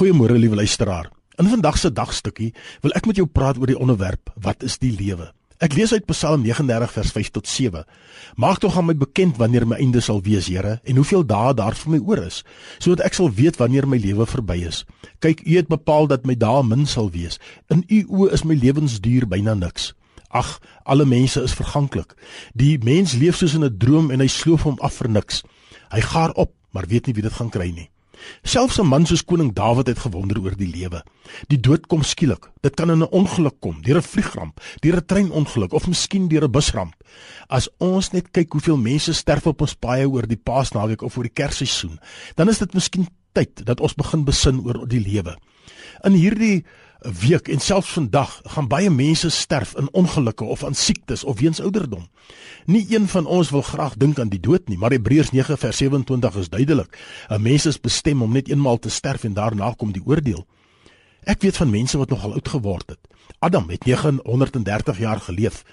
Goeiemôre liewe luisteraar. In vandag se dagstukkie wil ek met jou praat oor die onderwerp wat is die lewe? Ek lees uit Psalm 39 vers 5 tot 7. Maak tog aan my bekend wanneer my einde sal wees, Here, en hoeveel dae daar vir my oor is, sodat ek sal weet wanneer my lewe verby is. Kyk, U het bepaal dat my dae min sal wees. In U oë is my lewensduur byna niks. Ag, alle mense is verganklik. Die mens leef soos in 'n droom en hy sloof hom af vir niks. Hy gaar op, maar weet nie wie dit gaan kry nie. Selfs 'n man soos koning Dawid het gewonder oor die lewe. Die dood kom skielik. Dit kan in 'n ongeluk kom, deur 'n vliegramp, deur 'n treinongeluk of miskien deur 'n busramp. As ons net kyk hoeveel mense sterf op ons paaie oor die Paasnaweek of oor die Kersseisoen, dan is dit miskien tyd dat ons begin besin oor die lewe. In hierdie 'n week en selfs vandag gaan baie mense sterf in ongelukke of aan siektes of weens ouderdom. Nie een van ons wil graag dink aan die dood nie, maar Hebreërs 9 vers 27 is duidelik. 'n Mens is bestem om net eenmaal te sterf en daarna kom die oordeel. Ek weet van mense wat nogal oud geword het. Adam het 930 jaar geleef.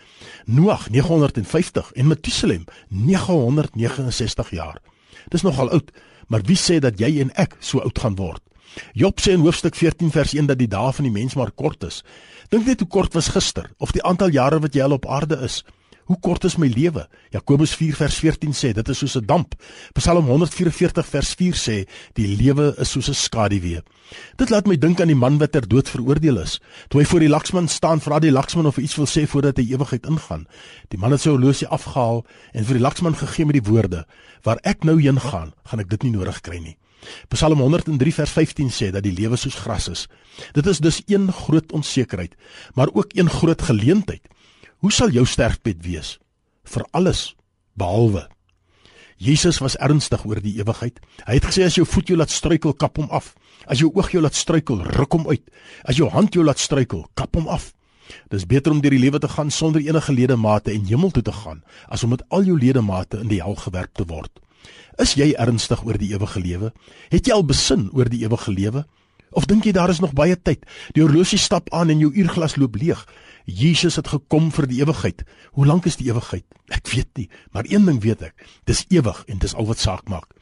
Noag 950 en Metusalem 969 jaar. Dis nogal oud, maar wie sê dat jy en ek so oud gaan word? Job sê in hoofstuk 14 vers 1 dat die dae van die mens maar kort is. Dink net hoe kort was gister of die aantal jare wat jy al op aarde is. Hoe kort is my lewe? Jakobus 4 vers 14 sê dit is soos 'n damp. Psalm 144 vers 4 sê die lewe is soos 'n skaduwee. Dit laat my dink aan die man wat ter dood veroordeel is. Toe hy voor die laksman staan, vra die laksman of hy iets wil sê voordat hy ewigheid ingaan. Die man het sy horlosie afgehaal en vir die laksman gegee met die woorde: "Waar ek nou heen gaan, gaan ek dit nie nodig kry nie." Psalm 103 vers 15 sê dat die lewe soos gras is. Dit is dus een groot onsekerheid, maar ook een groot geleentheid. Hoe sal jou sterfbed wees? Vir alles behalwe. Jesus was ernstig oor die ewigheid. Hy het gesê as jou voet jou laat struikel, kap hom af. As jou oog jou laat struikel, ruk hom uit. As jou hand jou laat struikel, kap hom af. Dis beter om deur die lewe te gaan sonder enige ledemate en hemel toe te gaan as om met al jou ledemate in die hel gewerp te word. Is jy ernstig oor die ewige lewe? Het jy al besin oor die ewige lewe? Of dink jy daar is nog baie tyd? Die horlosie stap aan en jou uurglas loop leeg. Jesus het gekom vir die ewigheid. Hoe lank is die ewigheid? Ek weet nie, maar een ding weet ek, dis ewig en dis al wat saak maak.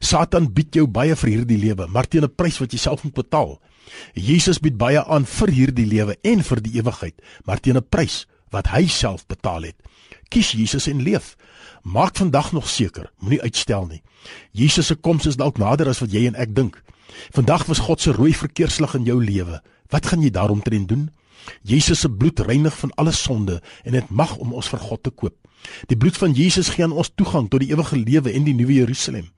Satan bied jou baie vir hierdie lewe, maar teen 'n prys wat jy self moet betaal. Jesus bied baie aan vir hierdie lewe en vir die ewigheid, maar teen 'n prys wat hy self betaal het. Kies Jesus en leef. Maak vandag nog seker, moenie uitstel nie. Jesus se koms is dalk nader as wat jy en ek dink. Vandag was God se rooi verkeerslig in jou lewe. Wat gaan jy daaromtrent doen? Jesus se bloed reinig van alle sonde en dit mag om ons vir God te koop. Die bloed van Jesus gee aan ons toegang tot die ewige lewe en die nuwe Jerusalem.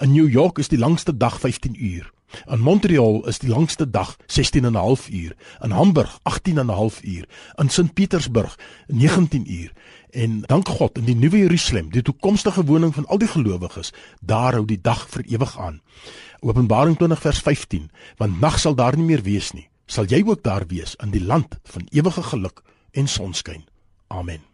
In New York is die langste dag 15 uur. In Montreal is die langste dag 16 en 'n half uur. In Hamburg 18 en 'n half uur. In Sint Petersburg 19 uur. En dank God in die nuwe Jerusalem, die toekomstige woning van al die gelowiges, daar hou die dag vir ewig aan. Openbaring 20 vers 15, want nag sal daar nie meer wees nie. Sal jy ook daar wees in die land van ewige geluk en sonskyn. Amen.